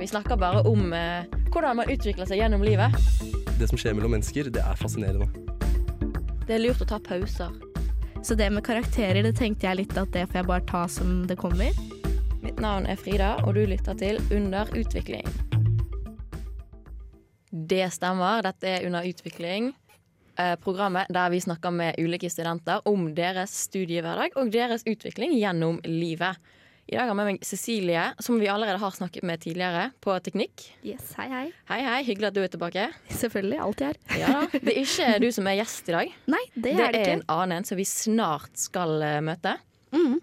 Vi snakker bare om eh, hvordan man utvikler seg gjennom livet. Det som skjer mellom mennesker, det er fascinerende. Det er lurt å ta pauser. Så det med karakterer, det tenkte jeg litt at det får jeg bare ta som det kommer. Mitt navn er Frida, og du lytter til Under utvikling. Det stemmer. Dette er Under utvikling. eh, Programmet der vi snakker med ulike studenter om deres studiehverdag og deres utvikling gjennom livet. I dag har jeg med meg Cecilie, som vi allerede har snakket med tidligere, på teknikk. Yes, hei, hei. Hei, hei. Hyggelig at du er tilbake. Selvfølgelig. Alltid her. Ja. Det er ikke du som er gjest i dag. Nei, det, Det er det er ikke. en annen en som vi snart skal eh, møte. Mhm.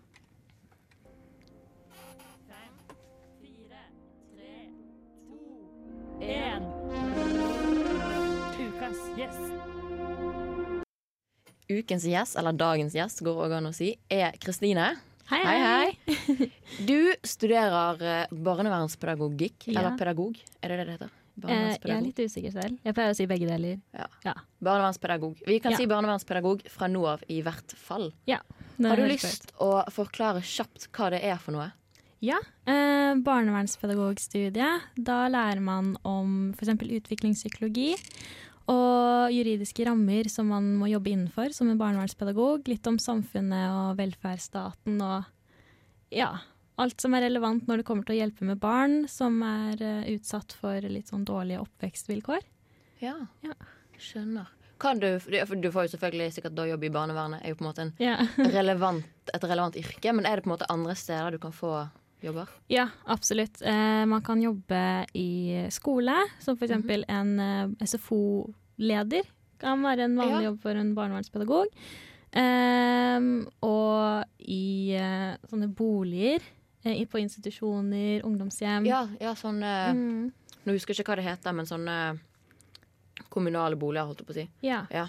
Ukens gjest, eller dagens gjest, går også an å si, er Kristine. Hei, Hei, hei. Du studerer eh, barnevernspedagogikk, Ja. eller pedagog, er det det det heter? Eh, jeg er litt usikker selv. Jeg pleier å si begge deler. Barnevernspedagog. Vi kan Ja. si barnevernspedagog fra nå av, i hvert fall. Er Har du lyst til å forklare kjapt hva det er for noe? Ja. Eh, barnevernspedagogstudiet. Da lærer man om f.eks. utviklingspsykologi og juridiske rammer som man må jobbe innenfor som en barnevernspedagog. Litt om samfunnet og velferdsstaten og ja, alt som er relevant når det kommer til å hjelpe med barn som er uh, utsatt for litt sånn dårlige oppvekstvilkår. Ja. Ja. Skjønner. Kan du, du får jo selvfølgelig sikkert da jobb i barnevernet, er jo på en måte en yeah. relevant, et relevant yrke, men er det på en måte andre steder du kan få jobber? Ja, absolutt. Eh, man kan jobbe i skole, som f.eks. eksempel en eh, SFO-leder. Kan være en vanlig Ja. jobb for en barnevernspedagog. Ehm, og i eh, sånne boliger, eh, på institusjoner, ungdomshjem. Ja, ja sånn eh, Mm, Nå husker jeg ikke hva det heter, men sånne kommunale boliger, holdt jeg på å si. ja,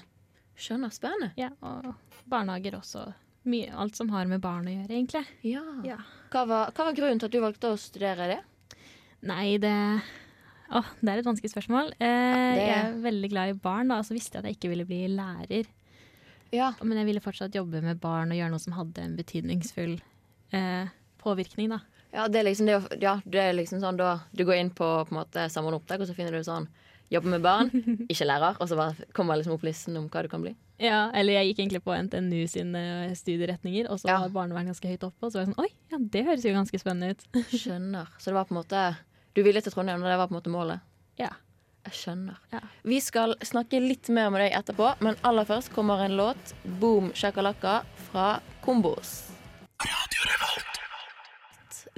Skjønner. Spennende. ja. Og barnehager også. Mye, alt som har med barn å gjøre, egentlig. Ja. Ja. Hva, var, hva var grunnen til at du valgte å studere det? Nei, det Åh, det er et vanskelig spørsmål. Eh, det- Jeg er veldig glad i barn, da, og så visste jeg at jeg ikke ville bli lærer. Ja. Men jeg ville fortsatt jobbe med barn og gjøre noe som hadde en betydningsfull eh, påvirkning, da. Ja, det er liksom, det, ja, det er liksom sånn da Du går inn på, på måte Samordna opptak, og så finner du sånn Jobbe med barn, ikke lærer. Og så bare kommer liksom opp listen om hva du kan bli. Ja, eller jeg gikk egentlig på NTNU sine studieretninger, og så Ja. var barnevern ganske høyt oppe. Og så var jeg sånn Oi, ja, det høres jo ganske spennende ut. Skjønner. Så det var på en måte Du ville til Trondheim, og det var på en måte målet? Ja. Jeg skjønner. Ja. Vi skal snakke litt mer med deg etterpå, men aller først kommer en låt, 'Boom Shakalaka', fra Kombos.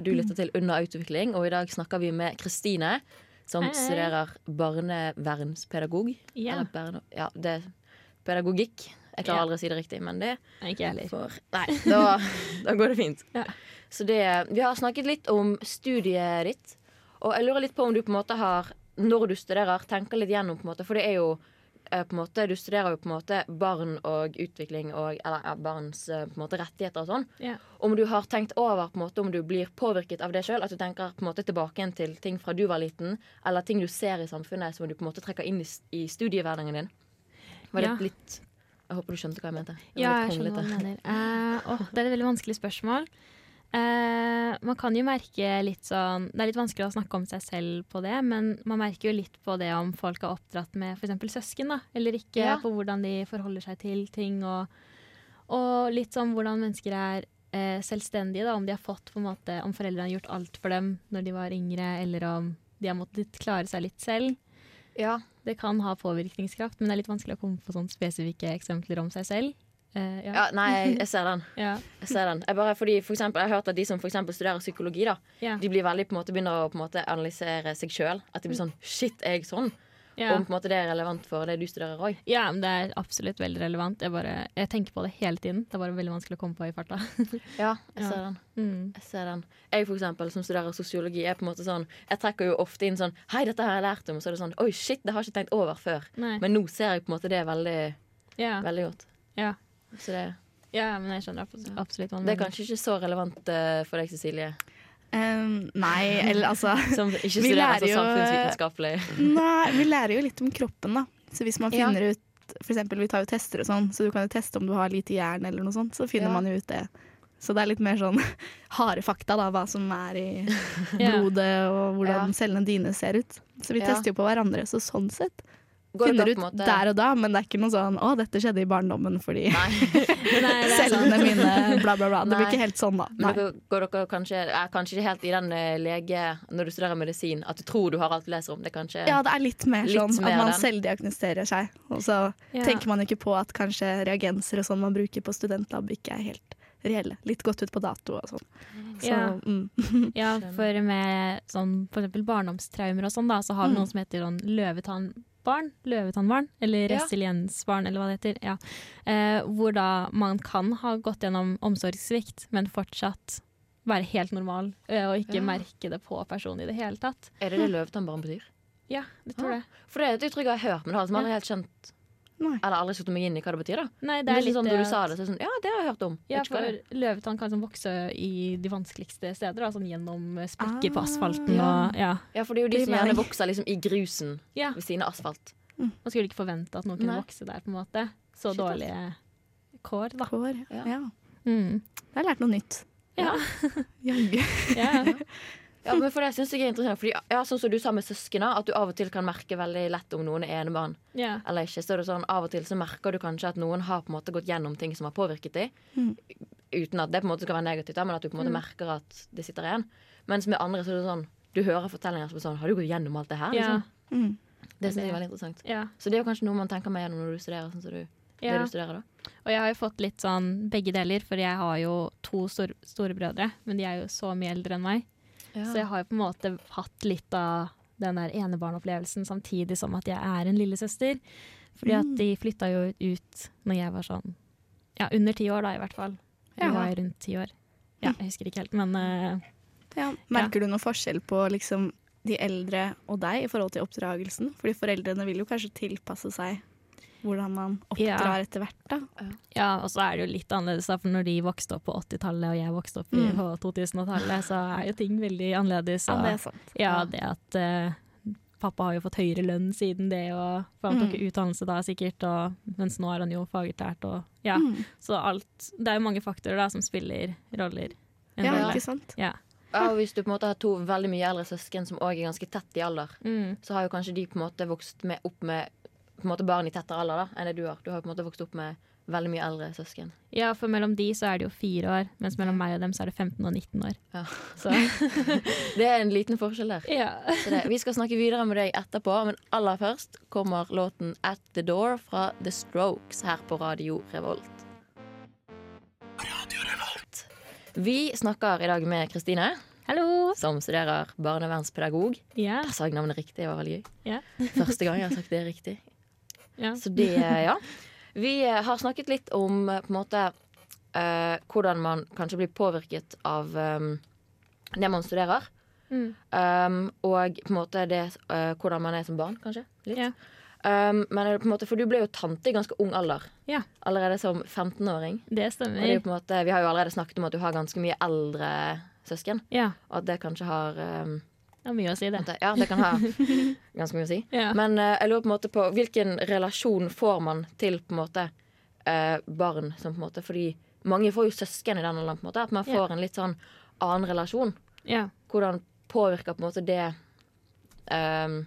Du lytter til Under utvikling, og i dag snakker vi med Kristine, som Hei, hei. studerer barnevernspedagog. Ja. Eller barne, ja, det er pedagogikk. Jeg klarer aldri å si det riktig, men det ikke heller. for Nei, da, da går det fint. Ja. Så det, vi har snakket litt om studiet ditt, og jeg lurer litt på om du på en måte har, når du studerer, tenker litt gjennom på en måte, for det er jo eh, måte, Du studerer jo på en måte barn og utvikling og eller, ja, barns eh, måte rettigheter og sånn. Yeah. Om du har tenkt over på en måte om du blir påvirket av det sjøl, at du tenker på en måte tilbake til ting fra du var liten, eller ting du ser i samfunnet som du på en måte trekker inn i, i studiehverdagen din. Var det Ja. litt Jeg håper du skjønte hva jeg mente. Ja, jeg skjønner hva du mener. Uh, oh, det er et veldig vanskelig spørsmål. Uh, man kan jo merke litt sånn Det er litt vanskelig å snakke om seg selv på det, men man merker jo litt på det om folk er oppdratt med f.eks. søsken, da, eller ikke, Ja. på hvordan de forholder seg til ting, og, og litt sånn hvordan mennesker er uh, selvstendige, da, om de har fått på en måte Om foreldrene har gjort alt for dem når de var yngre, eller om de har måttet klare seg litt selv. Ja. Det kan ha påvirkningskraft, men det er litt vanskelig å komme på sånne spesifikke eksempler om seg selv. Uh, Ja, nei, jeg, ser den. Ja. Jeg ser den. Jeg, bare, fordi, for eksempel, jeg har hørt at de som for studerer psykologi, da, Ja. de blir veldig på en måte begynner å på en måte analysere seg sjøl. At de blir sånn Shit, er jeg sånn? Ja. Om måte det er relevant for det du studerer òg. ja, det er absolutt veldig relevant. Jeg, bare, jeg tenker på det hele tiden. Det er bare veldig vanskelig å komme på i farta. Ja, jeg Ja. ser den. Mm. Jeg ser den. Jeg for eksempel, som studerer sosiologi, er på en måte sånn Jeg trekker jo ofte inn sånn Hei, dette har jeg lært om. Og så er det sånn Oi, shit, det har jeg ikke tenkt over før. Nei. Men nå ser jeg på en måte det veldig, ja. veldig godt. Ja. Så det, ja, men jeg skjønner abs- absolutt hva du det er kanskje ikke så relevant eh, for deg, Cecilie, Ehm, nei, eller altså som ikke studerer jo- samfunnsvitenskapelig. Nei, vi lærer jo litt om kroppen, da. Så hvis man Ja. ut For eksempel, vi tar jo tester og sånn, så du kan jo teste om du har lite jern eller noe sånt. Så finner Ja. man jo ut det Så det er litt mer sånn harde fakta, da, hva som er i blodet og hvordan Ja. cellene dine ser ut. Så vi Ja. tester jo på hverandre, så sånn sett finner ut måte- der og da, men det er ikke noe sånn 'å, dette skjedde i barndommen fordi Nei. Nei, er cellene mine bla, bla, bla'. Det blir ikke helt sånn, da. Men dere, går dere kanskje, er kanskje ikke helt i den eh, lege Når du studerer medisin, at du tror du har alt du leser om. Det kanskje Ja, det er litt mer Litt sånn mer at man selvdiagnostiserer seg. Og så Ja. tenker man ikke på at kanskje reagenser og sånn man bruker på studentlab, ikke er helt reelle. Litt gått ut på dato og sånn. Så Ja. mm. Ja, for med sånn, for eksempel barndomstraumer og sånn, da, så har vi Mm. noen som heter sånn løvetannbarn, løvetannbarn, eller resiliensbarn, eller hva det heter. Ja. Eh, hvor da man kan ha gått gjennom omsorgssvikt, men fortsatt være helt normal, og ikke Ja. merke det på personen i det hele tatt. Er det det løvetannbarn betyr? Ja, det tror Ah. jeg. For det, er et uttrykk jeg har hørt, men det har aldri helt skjønt Nei. Eller aldri satt meg inn i hva det betyr. da Nei, det Det er er litt sånn det Når du sa det, så er det sånn Ja, det har jeg hørt om. Ja, for løvetann kan liksom vokse i de vanskeligste steder, da, sånn gjennom sprekker ah, på Ah, asfalten ja. og ja. ja, for det er jo de som gjerne vokser liksom i grusen ja. ved siden av asfalt. Man skulle ikke forvente at noen kunne Nei. vokse der, på en måte. Så Shit, dårlige kår, da. Kår. Ja. Ja. Mm. Jeg har lært noe nytt. Ja. Jaggu. Ja. Ja, men for det synes jeg er interessant Fordi, ja, Sånn som du sa med søskena, at du av og til kan merke veldig lett om noen er enebarn yeah. eller ikke. Så er det sånn, Av og til så merker du kanskje at noen har på en måte gått gjennom ting som har påvirket dem. Mm. Uten at det på en måte skal være negativt, da, men at du på en måte Mm. merker at det sitter igjen. Mens med andre så er det sånn du hører fortellinger som er sånn Har du gått gjennom alt det her? Ja. Liksom? Mm. Det synes jeg er veldig interessant. ja. Så det er jo kanskje noe man tenker med gjennom når du studerer. Sånn som du, det du studerer da. Og jeg har jo fått litt sånn begge deler, for jeg har jo to store, storebrødre, men de er jo så mye eldre enn meg. Så jeg har jo på en måte hatt litt av den der enebarnopplevelsen samtidig som at jeg er en lillesøster. Fordi at Mm. de flytta jo ut når jeg var sånn ja, under ti år, da i hvert fall. Ja. Jeg var rundt ti år. Ja, jeg husker ikke helt, men uh, Ja. Merker du noen forskjell på liksom, de eldre og deg i forhold til oppdragelsen? Fordi foreldrene vil jo kanskje tilpasse seg hvordan man Ja. oppdrar etter hvert. da. Ja, og så er det jo litt annerledes, da, for når de vokste opp på 80-tallet og jeg vokste opp Mm. på 2000-tallet, så er jo ting veldig annerledes. Ja, det er sant. Ja, det at uh, pappa har jo fått høyere lønn siden det, og for han tok Mm. utdannelse da sikkert, og, mens nå er han jo faglært og ja. Mm. Så alt Det er jo mange faktorer da som spiller roller. Ja, rolle. ikke sant? Ja. Ja, og hvis du på en måte har to veldig mye eldre søsken som òg er ganske tett i alder, Mm. så har jo kanskje de på en måte vokst med, opp med på en måte barn i tettere alder da, enn det du har. Du har på en måte vokst opp med veldig mye eldre søsken. ja, for mellom de så er det jo fire år, mens mellom meg og dem så er det 15 og 19 år. Ja. Så Det er en liten forskjell der. ja. Så det, vi skal snakke videre med deg etterpå, men aller først kommer låten 'At The Door' fra The Strokes her på Radio Revolt. Vi snakker i dag med Kristine, Hallo! som studerer barnevernspedagog. Ja. Der sa jeg navnet riktig, det var veldig gøy. Ja. Første gang jeg har sagt det riktig. Ja. Så det, ja. Vi eh, har snakket litt om eh, på en måte eh, hvordan man kanskje blir påvirket av um, det man studerer. Mm. Um, og på en måte det, uh, hvordan man er som barn, kanskje. Litt. Ja. Um, men på en måte, for du ble jo tante i ganske ung alder. Ja. Allerede som 15-åring. Det stemmer. det måte, vi har jo allerede snakket om at du har ganske mye eldre søsken. Ja. Og at det kanskje har um, Det har mye å si, det. Ja, det kan ha ganske mye å si. Ja. Men uh, jeg lurer på en måte på hvilken relasjon får man til på en måte uh, barn som på en måte Fordi mange får jo søsken i den alderen, på en måte. At man Ja. får en litt sånn annen relasjon. ja. Hvordan påvirker på en måte det ehm,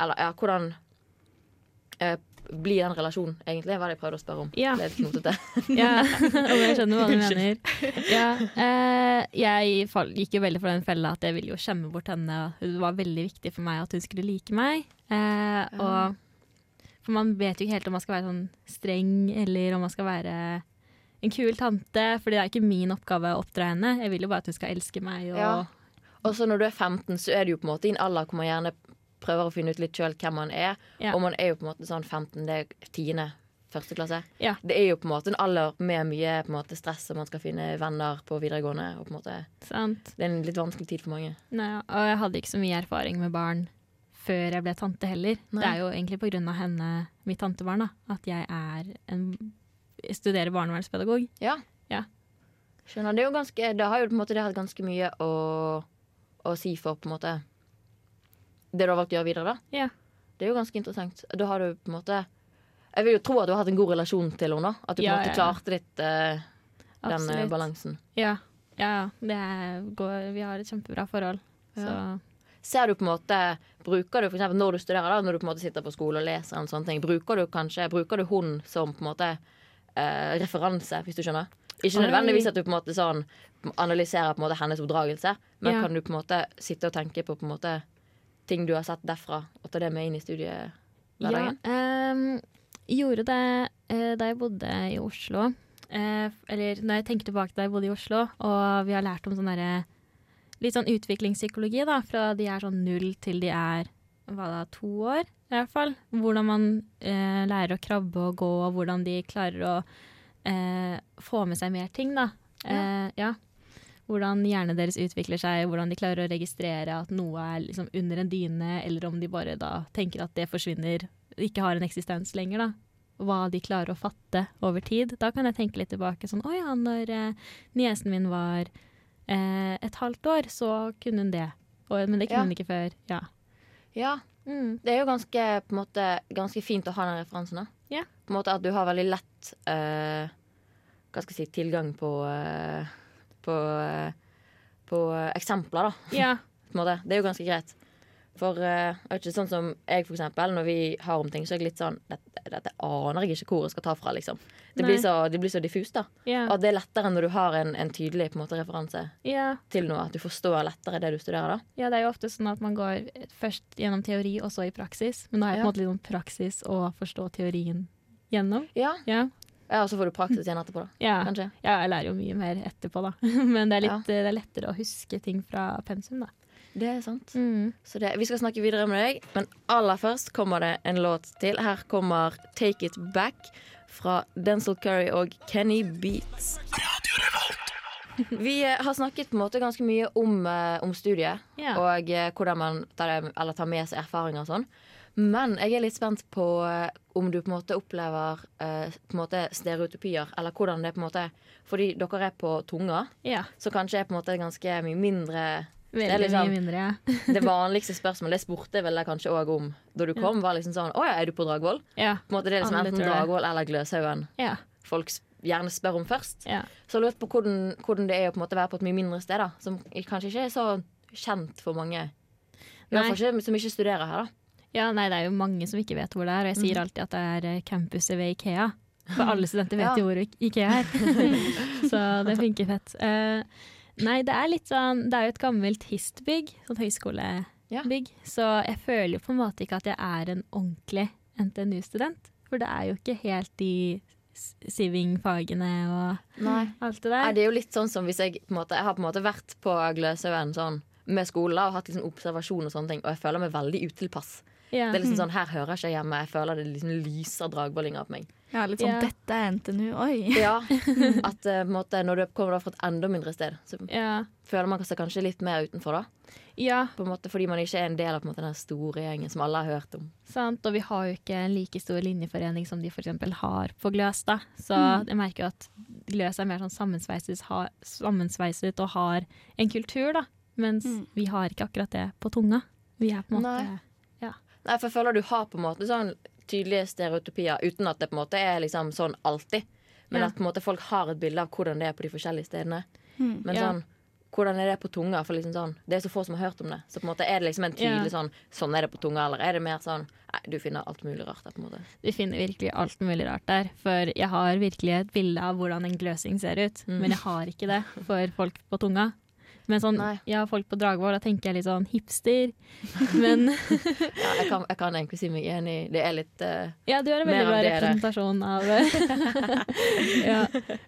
Eller ja, hvordan eh, blir den relasjonen, egentlig? var det jeg prøvde å spørre om? Ja. Det er litt knotete. Ja, og jeg skjønner hva du mener. Ja, eh, jeg gikk jo veldig for den fella at jeg ville jo skjemme bort henne. Det var veldig viktig for meg at hun skulle like meg. Eh, og, for man vet jo ikke helt om man skal være sånn streng, eller om man skal være en kul tante. For det er ikke min oppgave å oppdra henne. Jeg vil jo bare at hun skal elske meg. Og, Ja. Og så når du er 15, så er du jo på en måte i en alder hvor man gjerne prøver å finne ut litt sjøl hvem man er. Ja. Og man er jo på en måte sånn 15, det er tiende, første klasse. Ja. Det er jo på en måte en alder med mye måte, stress, og man skal finne venner på videregående. Og på en måte, Sant? det er en litt vanskelig tid for mange. Nei, og jeg hadde ikke så mye erfaring med barn før jeg ble tante heller. Nei. Det er jo egentlig på grunn av henne, mitt tantebarn, da, at jeg er en studerer barnevernspedagog. Ja. Ja. Skjønner. Det, jo ganske, det har jo på en måte det hatt ganske mye å, å si for på en måte det du har valgt å gjøre videre, da. Ja. Det er jo ganske interessant. Da har du på en måte Jeg vil jo tro at du har hatt en god relasjon til henne. da. At du på en Ja, måte ja, klarte litt uh, den Absolutt. balansen. Ja. ja det går, vi har et kjempebra forhold. Så Ser du på en måte Bruker du eksempel når du studerer, da, når du på en måte sitter på skole og leser en sånn ting, bruker du kanskje Bruker du hun som på en måte uh, referanse, hvis du skjønner? Ikke nødvendigvis at du på en måte sånn analyserer på en måte hennes oppdragelse, men Ja. kan du på en måte sitte og tenke på på en måte ting du har sett derfra, og ta det med inn i ja, studiehverdagen? ehm, gjorde det eh, da jeg bodde i Oslo. Eh, eller når jeg tenker tilbake da jeg bodde i Oslo, og vi har lært om sånn derre Litt sånn utviklingspsykologi, da, fra de er sånn null til de er hva da, to år, i hvert fall. Hvordan man eh, lærer å krabbe og gå, og hvordan de klarer å eh, få med seg mer ting, da. Eh, ja. Hvordan hjernen deres utvikler seg, hvordan de klarer å registrere at noe er liksom under en dyne, eller om de bare da tenker at det forsvinner, ikke har en eksistens lenger, da. Hva de klarer å fatte over tid. Da kan jeg tenke litt tilbake sånn Å ja, når eh, niesen min var eh, et halvt år, så kunne hun det. Og, men det kunne Ja. hun ikke før. Ja. Ja. Mm. Det er jo ganske, måte, ganske fint å ha den referansen. da. Ja. På en måte At du har veldig lett eh, Hva skal jeg si tilgang på eh, På, eh, på eksempler, da. ja. På. Det er jo ganske greit. For uh, ikke, sånn som jeg, for eksempel, når vi har om ting, så er jeg litt sånn Dette, dette aner jeg ikke hvor jeg skal ta fra, liksom. Det blir, så, det blir så diffust, da. Ja. Og det er lettere når du har en, en tydelig på en måte, referanse yeah. til noe. At du forstår lettere det du studerer, da. Ja, det er jo ofte sånn at man går først gjennom teori, og så i praksis. Men da er det på en måte litt om praksis å forstå teorien gjennom. Ja. Ja. Ja og så får du praksis igjen etterpå, da. Ja. Kanskje. ja, jeg lærer jo mye mer etterpå, da. Men det er, litt, det er lettere å huske ting fra pensum, da. Det er sant. Mm. Så det, vi skal snakke videre med deg, men aller først kommer det en låt til. Her kommer 'Take It Back' fra Denzil Curry og Kenny Beats. Vi eh, har snakket på en måte ganske mye om, eh, om studiet yeah. og eh, hvordan man tar, det, eller tar med seg erfaringer og sånn. Men jeg er litt spent på eh, om du på en måte opplever eh, på en måte stereotypier, eller hvordan det på en måte Fordi dere er på tunga, ja. så kanskje er på en måte ganske mye mindre Veldig er liksom- mye mindre, ja. det vanligste spørsmålet, det spurte vel jeg kanskje òg om da du kom, var liksom sånn Å ja, er du på Dragvoll? ja. På en måte Det er liksom Alle enten. Dragvoll eller Gløshaugen Ja. folk gjerne spør om først. ja. Så jeg lurte på hvordan, hvordan det er å på en måte være på et mye mindre sted, da. Som kanskje ikke er så kjent for mange. Nei. fall ikke som ikke studerer her, da. Ja, nei, det er jo mange som ikke vet hvor det er, og jeg sier alltid at det er eh, campuset ved Ikea. For alle studenter vet Ja. jo hvor Ikea er. Så det funker fett. Uh, nei, det er litt sånn Det er jo et gammelt histbygg, sånn høyskolebygg, så jeg føler jo på en måte ikke at jeg er en ordentlig NTNU-student. For det er jo ikke helt de siving-fagene og Nei. alt det der. Nei, det er jo litt sånn som hvis jeg på en måte Jeg har på en måte vært på Gløshaugen sånn med skolen og hatt liksom observasjon og sånne ting, og jeg føler meg veldig utilpass. Ja. Det er liksom sånn, Her hører jeg ikke hjemme. Jeg føler det liksom lyser dragbollinger på meg. Ja, litt sånn yeah. 'dette er NTNU', oi. Ja, at uh, måte, Når du kommer fra et enda mindre sted, så yeah. føler man seg kanskje litt mer utenfor. da ja, På en måte Fordi man ikke er en del av på en måte, den store gjengen som alle har hørt om. Sant, og vi har jo ikke en like stor linjeforening som de f.eks. har på Gløs. da. Så Mm. jeg merker jo at Gløs er mer sånn sammensveiset, ha, sammensveiset og har en kultur, da. Mens Mm. vi har ikke akkurat det på tunga. Vi er på en måte Nei. Nei, for jeg føler du har på en måte sånn tydelige stereotypier uten at det på en måte er liksom sånn alltid. Men Ja. at på en måte folk har et bilde av hvordan det er på de forskjellige stedene. Mm. Men Ja. sånn hvordan er det på tunga? For liksom sånn, Det er så få som har hørt om det. Så på en måte er det liksom en tydelig sånn Sånn er det på tunga, eller er det mer sånn Nei, du finner alt mulig rart der, på en måte. Du finner virkelig alt mulig rart der. For jeg har virkelig et bilde av hvordan en gløsing ser ut, Mm. men jeg har ikke det for folk på tunga. Men sånn, Nei. ja, folk på Dragvoll, da tenker jeg litt sånn hipster. Men Ja, jeg, kan, jeg kan egentlig si meg enig. Det er litt uh, Ja, du er en veldig bra representasjon av ja.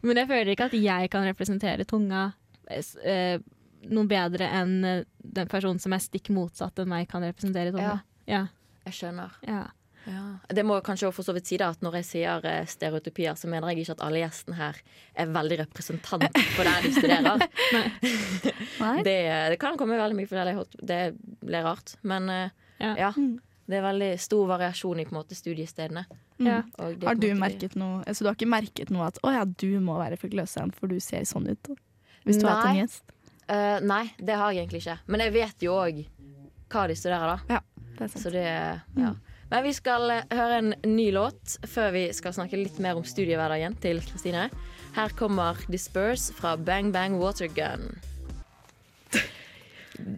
Men jeg føler ikke at jeg kan representere tunga eh, noe bedre enn eh, den personen som er stikk motsatt enn meg, kan representere tunga. Ja. Jeg skjønner. ja. Ja. Det må kanskje også for så vidt si da at når jeg sier eh, stereotypier, så mener jeg ikke at alle gjestene her er veldig representant for der de studerer. Det, det kan komme veldig mye forskjellig. Det blir rart. Men eh, Ja. ja. Mm. Det er veldig stor variasjon i på måte studiestedene. Ja. Og det Har du måte- merket noe Så du har ikke merket noe at 'å ja, du må være fra Gløshaugen, for du ser sånn ut'? Hvis du har hatt en gjest? Uh, nei, det har jeg egentlig ikke. Men jeg vet jo òg hva de studerer, da. Ja, det er sant. Så det, ja. Men vi skal eh, høre en ny låt før vi skal snakke litt mer om studiehverdagen til Kristine. Her kommer Disperse fra Bang Bang Watergun.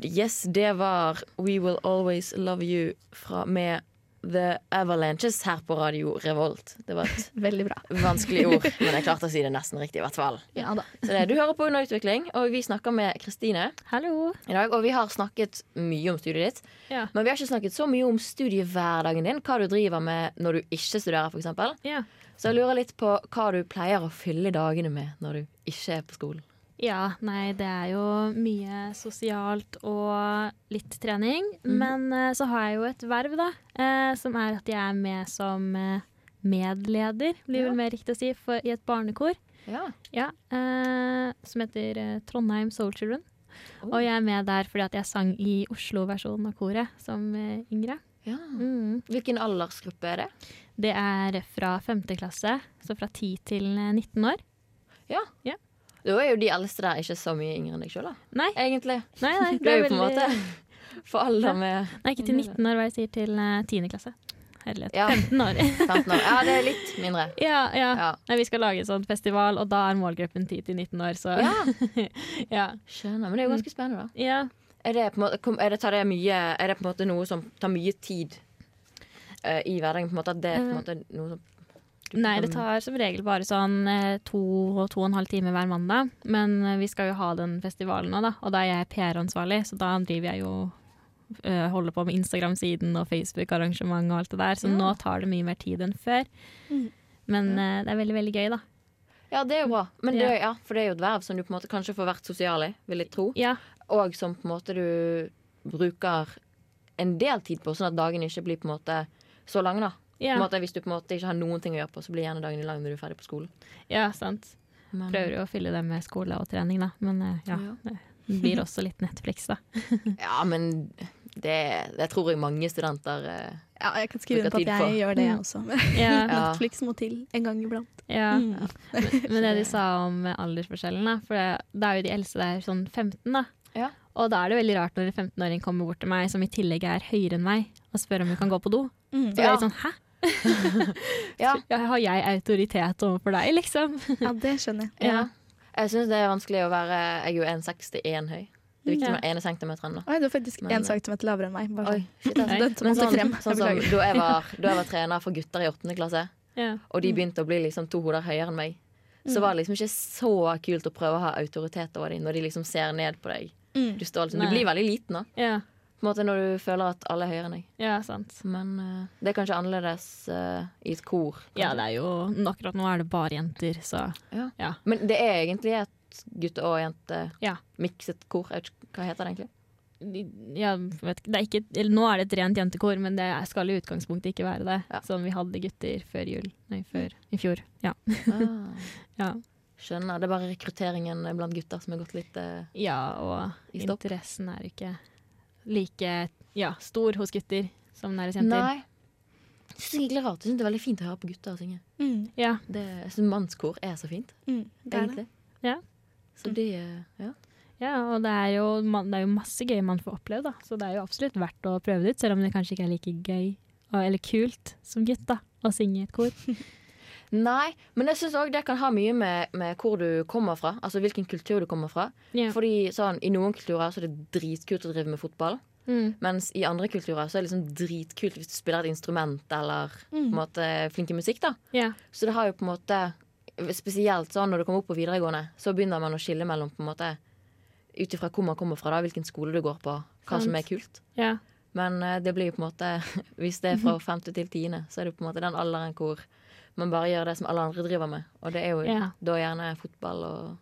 Yes, det var We Will Always Love You fra, med The Avalanches her på Radio Revolt. Det var et Veldig bra. vanskelig ord, men jeg klarte å si det nesten riktig. i hvert fall Ja da. Så det, Du hører på Under utvikling, og vi snakker med Kristine Hallo. i dag. Og vi har snakket mye om studiet ditt, Ja. men vi har ikke snakket så mye om studiehverdagen din. Hva du driver med når du ikke studerer, f.eks. Ja. Så jeg lurer litt på hva du pleier å fylle dagene med når du ikke er på skolen. Ja, nei, det er jo mye sosialt og litt trening. Men eh, så har jeg jo et verv, da, eh, som er at jeg er med som eh, medleder, blir Ja. vel mer riktig å si, for, i et barnekor. Ja. Ja, eh, som heter eh, Trondheim Soul Children. Oh. Og jeg er med der fordi at jeg sang i Oslo-versjonen av koret som eh, yngre. ja. Mm. Hvilken aldersgruppe er det? Det er fra femte klasse, så fra 10 til eh, 19 år. Da er jo de eldste der ikke så mye yngre enn deg sjøl, da. Nei, Egentlig. nei, nei. Du er jo på en måte for alder med Nei, ikke til 19 år, hva jeg sier til uh, 10. klasse. Herlighet. Ja. 15 år. 15 år. Ja, det er litt mindre. ja, ja. Ja. Nei, vi skal lage en sånn festival, og da er målgruppen 10-19 år, så ja. ja. Skjønner. Men det er jo ganske spennende, da. ja. Er det, måte, er det, det mye, er det på en måte noe som tar mye tid uh, i hverdagen? På en måte, at det er på en måte noe som Nei, det tar som regel bare sånn eh, to og to og en halv time hver mandag. Men eh, vi skal jo ha den festivalen nå, da. Og da er jeg PR-ansvarlig, så da driver jeg jo eh, Holder på med Instagram-siden og Facebook-arrangement og alt det der. Så Ja. nå tar det mye mer tid enn før. Mm. Men eh, det er veldig, veldig gøy, da. Ja, det er jo bra. Men det, Ja. ja, for det er jo et verv som du på en måte kanskje får vært sosial i, vil jeg tro. Ja. Og som på en måte du bruker en del tid på, sånn at dagen ikke blir på en måte så lang. da Ja, en måte, Hvis du på en måte ikke har noen ting å gjøre på, så blir gjerne dagen lang når du er ferdig på skolen. ja sant. Men, Prøver jo å fylle det med skole og trening, da. Men eh, ja, Ja. det blir også litt Netflix, da. Ja, men det, det tror jeg mange studenter eh, Ja, jeg kan skrive inn under på at jeg på. gjør det, jeg også. Ja, Ja. Netflix må til en gang iblant. ja. Mm. Men det de sa om aldersforskjellen, da. For det, da er jo de eldste der sånn 15, da. Ja. Og da er det veldig rart når en 15-åring kommer bort til meg, som i tillegg er høyere enn meg, og spør om hun kan gå på do. Mm. Så det er litt sånn hæ? Ja. Ja, Har jeg autoritet overfor deg, liksom? Ja, det skjønner jeg. ja. Jeg syns det er vanskelig å være Jeg er jo 1,61 høy. Det er viktig med ene centimeteren. da Oi, du er faktisk én centimeter lavere enn meg. Bare Oi, sånn. shit, altså. Men sånn, sånn som da jeg, var, da jeg var trener for gutter i åttende klasse, Ja. og de begynte å bli liksom to hoder høyere enn meg, så var det liksom ikke så kult å prøve å ha autoritet over dem når de liksom ser ned på deg. Mm. Du, står liksom, du blir veldig liten da Ja. På en måte når du føler at alle er høyere enn deg. ja, sant. Men uh, det er kanskje annerledes uh, i et kor. Ja, det er jo Akkurat nå er det bare jenter, så Ja. ja. Men det er egentlig et gutte- og jente Ja. kor. Hva heter det egentlig? ja vet det ikke, eller, Nå er det et rent jentekor, men det skal i utgangspunktet ikke være det. Ja. Som vi hadde gutter før jul. Nei, før i fjor. Ja. Ah, ja. skjønner. Det er bare rekrutteringen blant gutter som har gått litt eh, Ja, og interessen er ikke like ja, stor hos gutter som den er hos jenter. Nei. Jeg synes det er egentlig rart. Jeg synes det er veldig fint å høre på gutter synge. Mm. Ja, Det, jeg synes mannskor er så fint, Mm. Det er det. Ja. Så de eh, ja. ja, og det er, jo, man, det er jo masse gøy man får oppleve, da. Så det er jo absolutt verdt å prøve det ut, selv om det kanskje ikke er like gøy og, eller kult som gutt da, å synge i et kor. Nei, men jeg syns òg det kan ha mye med, med hvor du kommer fra. Altså hvilken kultur du kommer fra. Yeah. Fordi sånn, I noen kulturer så er det dritkult å drive med fotball. Mm. Mens i andre kulturer så er det liksom dritkult hvis du spiller et instrument eller på en måte flink i musikk. da yeah. Så det har jo på en måte Spesielt sånn når du kommer opp på videregående, så begynner man å skille mellom på en måte ut ifra hvor man kommer fra, da, hvilken skole du går på, hva Sant. som er kult. Yeah. Men eh, det blir jo på en måte hvis det er fra femte til tiende, så er det på en måte den alderen hvor man bare gjør det som alle andre driver med. Og det er jo Ja. da gjerne fotball og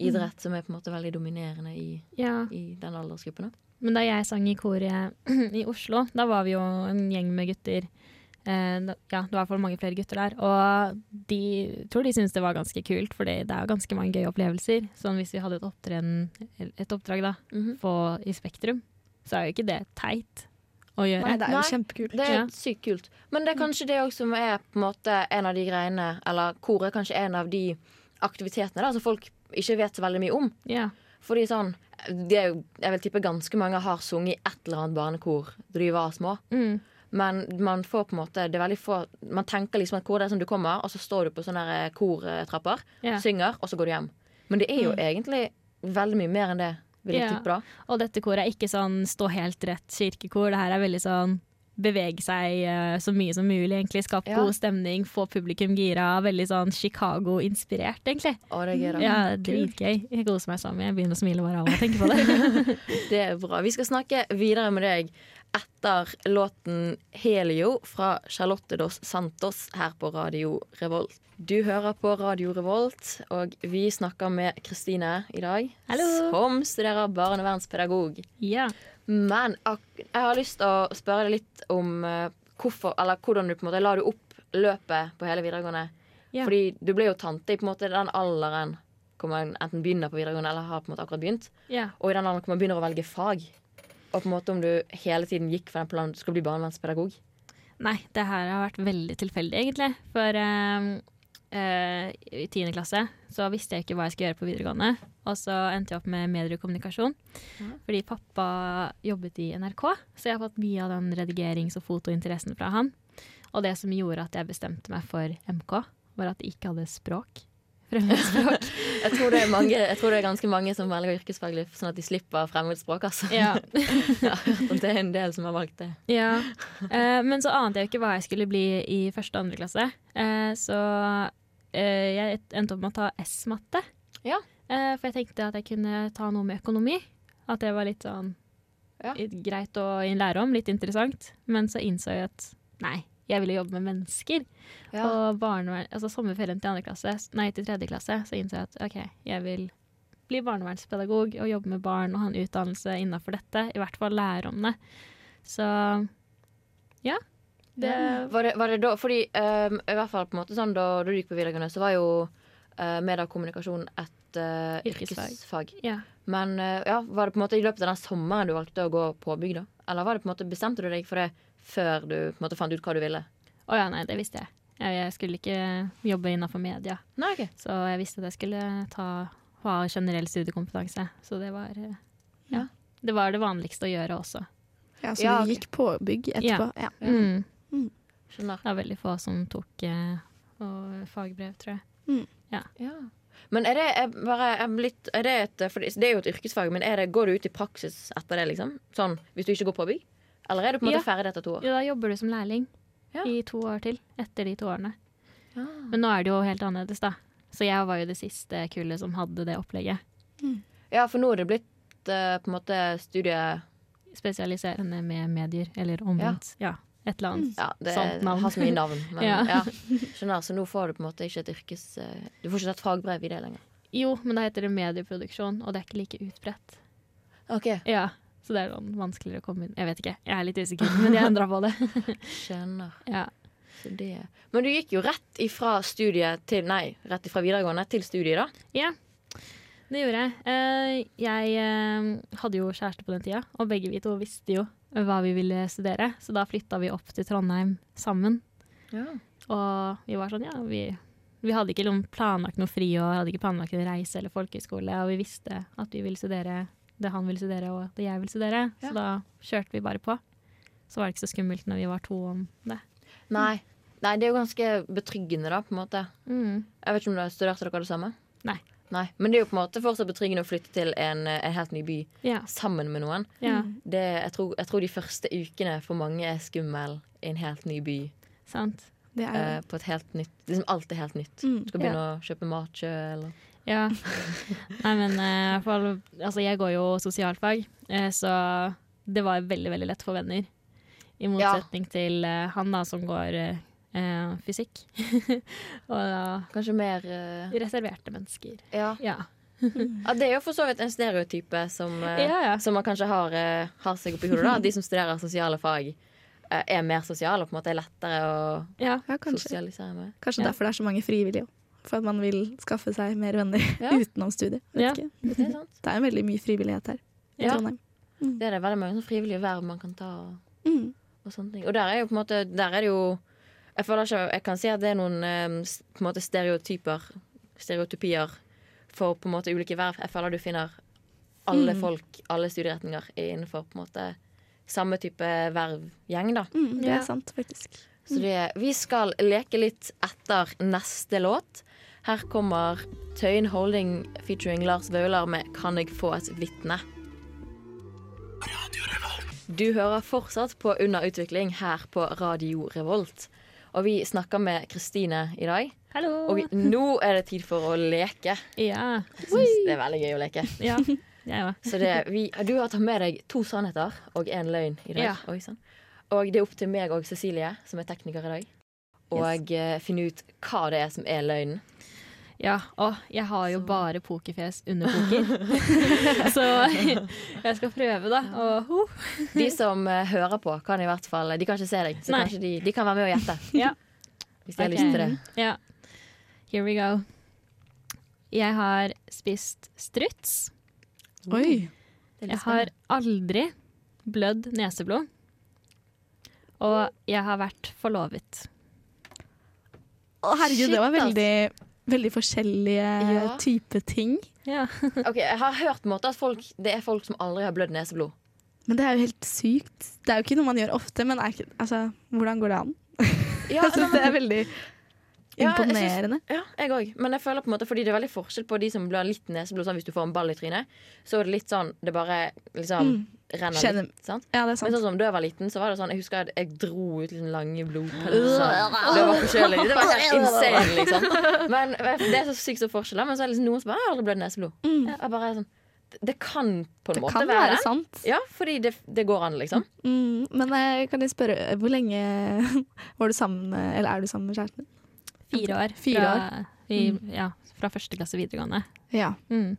idrett som er på en måte veldig dominerende i, ja. i den aldersgruppen. Men da jeg sang i koret i Oslo, da var vi jo en gjeng med gutter. Eh, da, ja, det var i hvert fall mange flere gutter der. Og de tror de syntes det var ganske kult, for det er jo ganske mange gøye opplevelser. Sånn hvis vi hadde et, opptreden, et oppdrag da, Mhm. på, i Spektrum, så er jo ikke det teit å gjøre. Nei, det er jo Nei. kjempekult. Det er Ja. sykt kult. Men det er kanskje det også som er på en måte en av de greiene Eller kor er kanskje en av de aktivitetene da, som folk ikke vet så veldig mye om. Ja. Fordi sånn det er jo, Jeg vil tippe ganske mange har sunget i et eller annet barnekor da de var små. Mm. Men man får på en måte Det er veldig få Man tenker liksom at hvor det er som du kommer, og så står du på sånne der kortrapper, Ja. synger, og så går du hjem. Men det er jo egentlig veldig mye mer enn det, vil Ja. bra. Og dette koret er ikke sånn stå helt rett kirkekor. Det her er veldig sånn bevege seg uh, så mye som mulig, egentlig. Skape Ja. god stemning, få publikum gira. Veldig sånn Chicago-inspirert, egentlig. Å, det er. Ja, dritgøy. Jeg koser meg sånn. Jeg begynner å smile bare av å tenke på det. Det er bra. Vi skal snakke videre med deg etter låten 'Helio' fra Charlotte Dos Santos her på Radio Revolt. Du hører på Radio Revolt, og vi snakker med Kristine i dag. Hallo. Som studerer barnevernspedagog. ja. Men jeg har lyst til å spørre deg litt om eh, hvorfor, eller hvordan du på en måte la du opp løpet på hele videregående. Yeah. Fordi du ble jo tante i på en måte den alderen hvor man enten begynner på videregående eller har på en måte akkurat begynt. Yeah. Og i den alderen hvor man begynner å velge fag. Og på en måte om du hele tiden gikk for den planen du skulle bli barnevernspedagog. Nei, det her har vært veldig tilfeldig, egentlig. For uh, uh, i tiende klasse så visste jeg ikke hva jeg skulle gjøre på videregående. Og så endte jeg opp med mediekommunikasjon. Fordi pappa jobbet i NRK, så jeg har fått mye av den redigerings- og fotointeressen fra han. Og det som gjorde at jeg bestemte meg for MK, var at de ikke hadde språk. Fremmedspråk. Jeg tror det er, mange, jeg tror det er ganske mange som velger yrkesfaglig sånn at de slipper fremmedspråk. Altså. ja. Ja, det er en del som har valgt det. Ja, eh, men så ante jeg ikke hva jeg skulle bli i første og andre klasse. Eh, så eh, jeg endte opp med å ta S-matte. Ja. Eh, for jeg tenkte at jeg kunne ta noe med økonomi. At det var litt sånn Ja. greit å lære om, litt interessant. Men så innså jeg at nei, jeg ville jobbe med mennesker. Ja. Og barnevern, altså sommerferien til klasse, nei til tredje klasse, så innså jeg at OK, jeg vil bli barnevernspedagog og jobbe med barn og ha en utdannelse innafor dette. I hvert fall lære om det. Så ja. Det, Var, det, var det da Fordi um, i hvert fall på en måte sånn da, da du gikk på videregående, så var jo uh, mediekommunikasjon et uh, Yrkesfag. yrkesfag. ja. Men uh, ja, var det på en måte i løpet av den sommeren du valgte å gå påbygg, bygda? Eller var det på en måte bestemte du deg for det før du på en måte fant ut hva du ville? Å ja, nei, det visste jeg. jeg. Jeg skulle ikke jobbe innafor media, Nei, okay. så jeg visste at jeg skulle ta, ha generell studiekompetanse. Så det var ja. ja. Det var det vanligste å gjøre også. Ja, så Ja, du gikk okay. på bygg etterpå? Ja. Mm. Skjønner. Det var veldig få som tok eh, og fagbrev, tror jeg. Ja. Men er det er bare er litt, er det, et, for det er jo et yrkesfag, men er det, går du ut i praksis etter det, liksom? Sånn, hvis du ikke går påbygg? Eller er du på en måte Ja. ferdig etter to år? Ja, da jobber du som lærling Ja. i to år til. Etter de to årene. Ja. Men nå er det jo helt annerledes, da. Så jeg var jo det siste kullet som hadde det opplegget. Ja, for nå er det blitt uh, på en måte studie... Spesialiserende med medier, eller omvendt. Ja. et eller annet Ja, det sånt navn. har så mye navn. Men, Ja. ja. Skjønner, så nå får du på en måte ikke et yrkes... eh, Du får ikke tatt fagbrev i det lenger. Jo, men da heter det medieproduksjon, og det er ikke like utbredt. Ok, Ja, Så det er sånn vanskeligere å komme inn. Jeg vet ikke, jeg er litt usikker, men jeg endra på det. skjønner. Ja. Så det. Men du gikk jo rett ifra studiet til Nei, rett ifra videregående til studiet, da. ja, det gjorde jeg. Eh, jeg eh, hadde jo kjæreste på den tida, og begge vi to visste jo hva vi ville studere, så da flytta vi opp til Trondheim sammen. Ja. Og vi var sånn, ja, vi, vi hadde ikke liksom planlagt noe fri og hadde ikke planlagt en reise eller folkehøyskole, og vi visste at vi ville studere det han ville studere og det jeg ville studere, Ja. så da kjørte vi bare på. Så var det ikke så skummelt når vi var to om det. Nei. Nei, det er jo ganske betryggende, da, på en måte. Mm. Jeg vet ikke om dere studerte dere det samme? Nei. Nei. Men det er jo på en måte fortsatt betryggende å flytte til en, en helt ny by Ja. sammen med noen. ja, Det, jeg, tror, jeg tror de første ukene for mange er skummel i en helt ny by. sant. Det er Eh, på et helt nytt Liksom alt er helt nytt. Mm, Du skal begynne å kjøpe mat sjøl. Ja. Nei, men eh, i hvert fall Altså, jeg går jo sosialfag, eh, så det var veldig, veldig lett for venner. I motsetning til eh, han da, som går eh, fysikk. og da Kanskje mer uh... reserverte mennesker. ja. Ja. ja. Det er jo for så vidt en stereotype som, Ja, ja. som man kanskje har, har seg oppi hodet. da. De som studerer sosiale fag, er mer sosiale og på en måte er lettere å ja. ja, sosialisere med. kanskje Ja. derfor det er så mange frivillige òg. For at man vil skaffe seg mer venner Ja. utenom studiet. Ja. Det er. Det er veldig mye frivillighet her i Ja. Trondheim. Det er det veldig mange frivillige verv man kan ta. Og, Mm. og sånne ting. Og der er jo på en måte Der er det jo Jeg føler ikke Jeg kan si at det er noen eh, på en måte stereotyper Stereotypier for på en måte ulike verv. Jeg føler du finner alle Mm. folk, alle studieretninger innenfor på en måte samme type vervgjeng, da. Mm, det Ja. er sant, faktisk. Så det, vi skal leke litt etter neste låt. Her kommer Tøyen Holding featuring Lars Vaular med 'Kan jeg få et vitne'. Du hører fortsatt på Under utvikling her på Radio Revolt. Og vi snakker med Kristine i dag. Hallo! Og vi, nå er det tid for å leke. Ja. Jeg synes det er veldig gøy å leke. ja. Jeg òg. Så det, vi, du har tatt med deg to sannheter og én løgn i dag. Ja. Oi, sånn. Og det er opp til meg og Cecilie, som er tekniker i dag, å yes. finne ut hva det er som er løgnen. Ja, og jeg har jo bare pokerfjes under poker. så jeg skal prøve, da. Og, uh. De som uh, hører på, kan i hvert fall De kan ikke se deg, så Nei. kanskje de, de kan være med og gjette. Ja. Hvis de har lyst til det. Ja. Here we go. Jeg har spist struts. Oi. Jeg har aldri blødd neseblod. Og jeg har vært forlovet. Å, herregud, Shit, det var veldig, veldig forskjellige Ja. type ting. Ja. Ok, Jeg har hørt måte at folk, det er folk som aldri har blødd neseblod. Men det er jo helt sykt. Det er jo ikke noe man gjør ofte, men ikke, altså, hvordan går det an? Ja, Jeg synes det er veldig Ja, imponerende. Ja, jeg òg. Men jeg føler på en måte fordi det er veldig forskjell på de som blør litt neseblod. Sånn hvis du får en ball i trynet, så er det litt sånn Det bare liksom Mm. Renner Kjenner- litt. Sant? Ja, det er sant. Men sånn som da jeg var liten, så var det sånn Jeg husker at jeg dro ut liksom lange blodpølser. Det var forkjølig. Det var helt insane, liksom. Men det er så sykt så forskjeller. Men så er det liksom noen som bare «Jeg har aldri blødd neseblod. Mm. Jeg bare er sånn det- kan på en Det måte kan være være sant. Ja, fordi det, det går an, liksom. Mm, men eh, kan jeg spørre, hvor lenge var du sammen med, eller er du sammen med kjæresten din? Fire år. Fire fra, I, ja, fra første klasse videregående. Ja. Mm.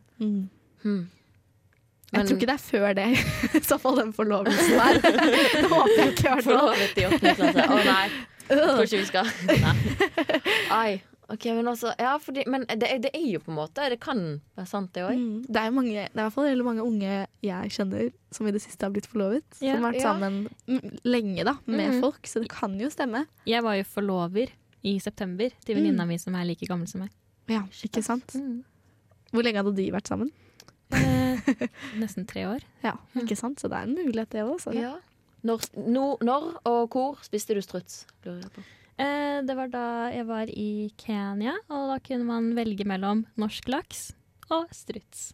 Mm. Hmm. Jeg tror ikke det er før det, i så fall den forlovelsen der. Det håper jeg ikke. Forlovet i åttende klasse. Å nei. Jeg tror ikke vi skal Nei. Ai. Ok, men altså Ja, fordi, men det, det er jo på en måte Det kan være sant, det òg. Mm. Det er mange, det er i hvert fall mange unge jeg kjenner som i det siste har blitt forlovet. Ja. som har vært Ja. sammen mm, lenge da, med mm. folk, så det kan jo stemme. Jeg var jo forlover i september til venninna mi som er like gammel som meg. Ja, ikke sant? Mm. Hvor lenge hadde de vært sammen? Eh, nesten tre år. Ja, ikke sant? Så det er en mulighet det også. Ja. Når, no, når og hvor spiste du struts? Lurer jeg på. Eh, det var da jeg var i Kenya, og da kunne man velge mellom norsk laks og struts.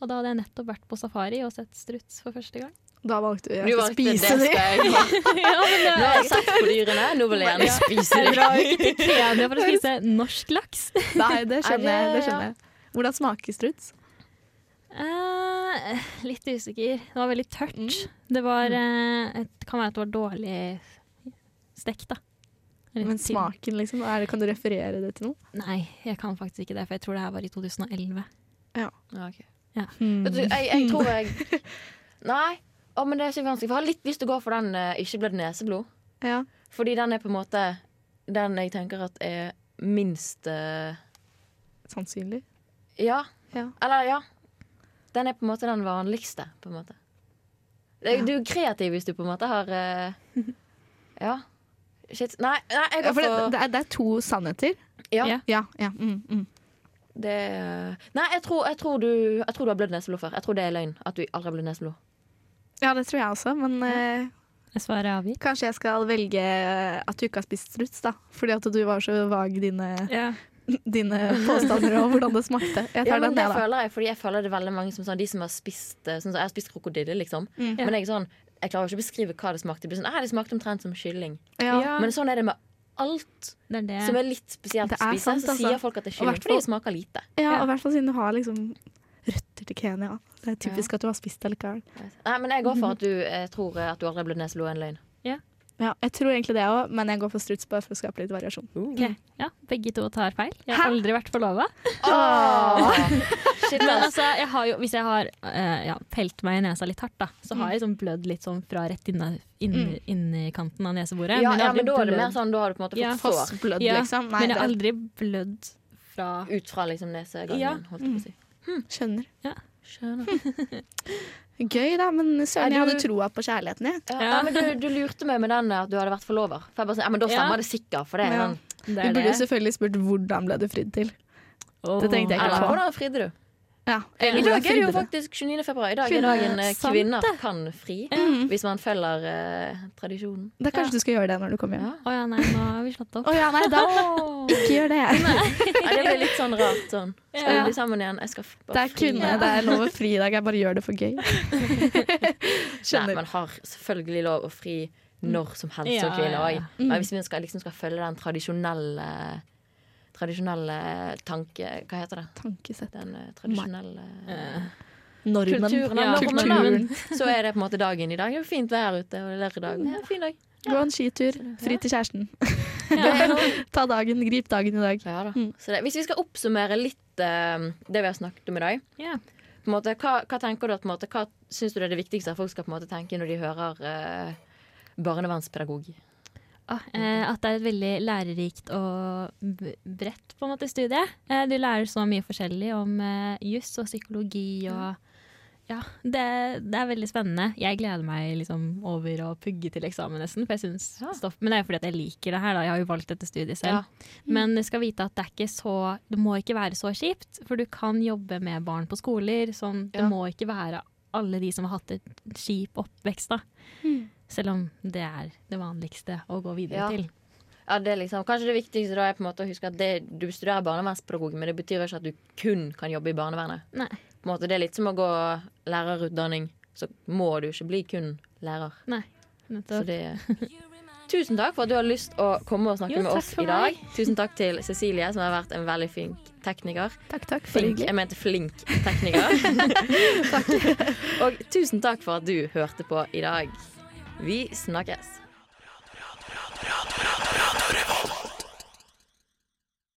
Og da hadde jeg nettopp vært på safari og sett struts for første gang. Da valgte jeg å spise det de. ja, Nå har jeg sagt på dyrene, nå vil jeg gjerne spise jeg dem. drar ikke til Kenya for å spise norsk laks. Nei, det skjønner jeg. Det det- skjønner jeg. Hvordan smaker struts? Eh, litt usikker. Det var veldig tørt. Mm. Det var eh, et, Det kan være at det var dårlig stekt, da. Eller Men til- smaken, liksom? Er det, kan du referere det til noe? Nei, jeg kan faktisk ikke det, for jeg tror det her var i 2011. Ja, ok. Mm. Vet du, jeg, jeg tror jeg Nei. Å, men det er så vanskelig. For jeg har litt lyst til å gå for den uh, ikke blødd neseblod. Ja. Fordi den er på en måte den jeg tenker at er minst uh, Sannsynlig. Ja. Ja. Eller ja. Den er på en måte den vanligste, på en måte. Ja. Du er kreativ hvis du på en måte har uh, Ja. Shit. Nei, nei jeg Ja, går for det, det, er, det er to sannheter. Ja. Ja. Ja. ja. Mm, mm. Det Nei, jeg tror, jeg, tror du, jeg tror du har blødd neseblod før. Jeg tror det er løgn. At du aldri har blødd neseblod. ja, det tror jeg også, men uh, avgitt. kanskje jeg skal velge at du ikke har spist struts, da. Fordi at du var så vag i dine, Ja. dine påstander og hvordan det smakte. Jeg tar Ja, den, det da. føler jeg, fordi jeg føler det er veldig mange som sånn, De som har spist eh, sånn, så Jeg har spist krokodille, liksom. Mm. Ja. Men jeg, sånn, jeg klarer ikke å beskrive hva det smakte. Det blir sånn, «Ah, det smakte omtrent som kylling. Ja. Men sånn er det med alt Det er det. som er litt spesielt å spise. sant, så altså. sier folk at det er kylling fordi det smaker lite. Ja, Ja. og i hvert fall siden du har liksom røtter til Kenya. Det er typisk at du har spist det likevel. Nei, men jeg går for at du jeg tror at du aldri har blødd neseblod en løgn. Ja, jeg tror egentlig det òg, men jeg går for struts bare for å skape litt variasjon. Okay. Ja, begge to tar feil. Jeg har Hæ? aldri vært forlova. Oh. Men altså, jeg har jo, hvis jeg har uh, ja, pelt meg i nesa litt hardt, da, så har jeg liksom blødd litt sånn fra rett inne, inn, inn, inn kanten av neseboret. Ja, men, ja, men da er det mer sånn Da har du på en måte Ja. fått Ja, liksom. Nei, Men jeg har aldri blødd fra ut fra liksom nesegangen. Ja. Holdt jeg på å si. skjønner. Skjønner. Gøy, da, men søren, jeg hadde troa på kjærligheten, jeg. Ja, Ja. ja, men du, du lurte meg med den at du hadde vært forlover. For jeg bare sånn, ja, men da Ja. stemmer det sikkert. For det Ja. Det Du burde det. selvfølgelig spurt hvordan ble du fridd til. Oh. det tenkte jeg ikke på. hvordan fridde du? Ja. I dag er det jo faktisk 29. februar. I dag er dagen eh, sant kvinner det. kan fri. Mm. Hvis man følger eh, tradisjonen. Da kanskje du skal gjøre det når du kommer hjem. Ja. Oh, ja, nei, nå har vi slått opp. Oh, ja, nei, da ikke gjør det. Nei, det blir litt sånn rart sånn. Skal vi bli sammen igjen? Jeg skal bare Det er fri. kvinne, det er lov å fri i dag. Jeg bare gjør det for gøy. Nei, man har selvfølgelig lov å fri når som helst som Ja, kvinne òg. ja. Mm. Men hvis vi skal, liksom skal følge den tradisjonelle Tradisjonelle tanke... Hva heter det? Tankesett. Den eh, tradisjonelle uh, Normen. kulturen. Ja, normen, da. kulturen. Så er det på en måte dagen i dag. Det er fint vær ute, og det er lørdag. Det er en fin dag. Gå en skitur. Fri til kjæresten. Ta dagen, grip dagen i dag. Ja, da. Mm. Så det, hvis vi skal oppsummere litt uh, det vi har snakket om i dag yeah. på måte, hva, hva tenker du at måte, Hva syns du er det viktigste at folk skal på måte tenke når de hører uh, barnevernspedagog? Ah, eh, at det er et veldig lærerikt og bredt på en måte studie. Eh, du lærer så mye forskjellig om eh, juss og psykologi og Ja, det, det er veldig spennende. Jeg gleder meg liksom over å pugge til eksamen nesten. For jeg synes Ja. stoff, men det er jo fordi at jeg liker det her. Da. Jeg har jo valgt dette studiet selv. Ja. Men du skal vite at det er ikke så Det må ikke være så kjipt, for du kan jobbe med barn på skoler. Sånn, det Ja. må ikke være alle de som har hatt et kjip oppvekst, da. Selv om det er det vanligste å gå videre Ja. til. Ja, det er liksom, kanskje det viktigste da er på en måte å huske at det, du studerer barnevernspedagog, men det betyr ikke at du kun kan jobbe i barnevernet. Nei. På en måte, det er litt som å gå lærerutdanning. Så må du ikke bli kun lærer. Nei, Nettopp. det Tusen takk for at du har lyst å komme og snakke Jo, med oss i dag. Tusen takk til Cecilie, som har vært en veldig flink tekniker. Takk, takk. For Flink, jeg mente flink tekniker. og tusen takk for at du hørte på i dag. Vi snakkes.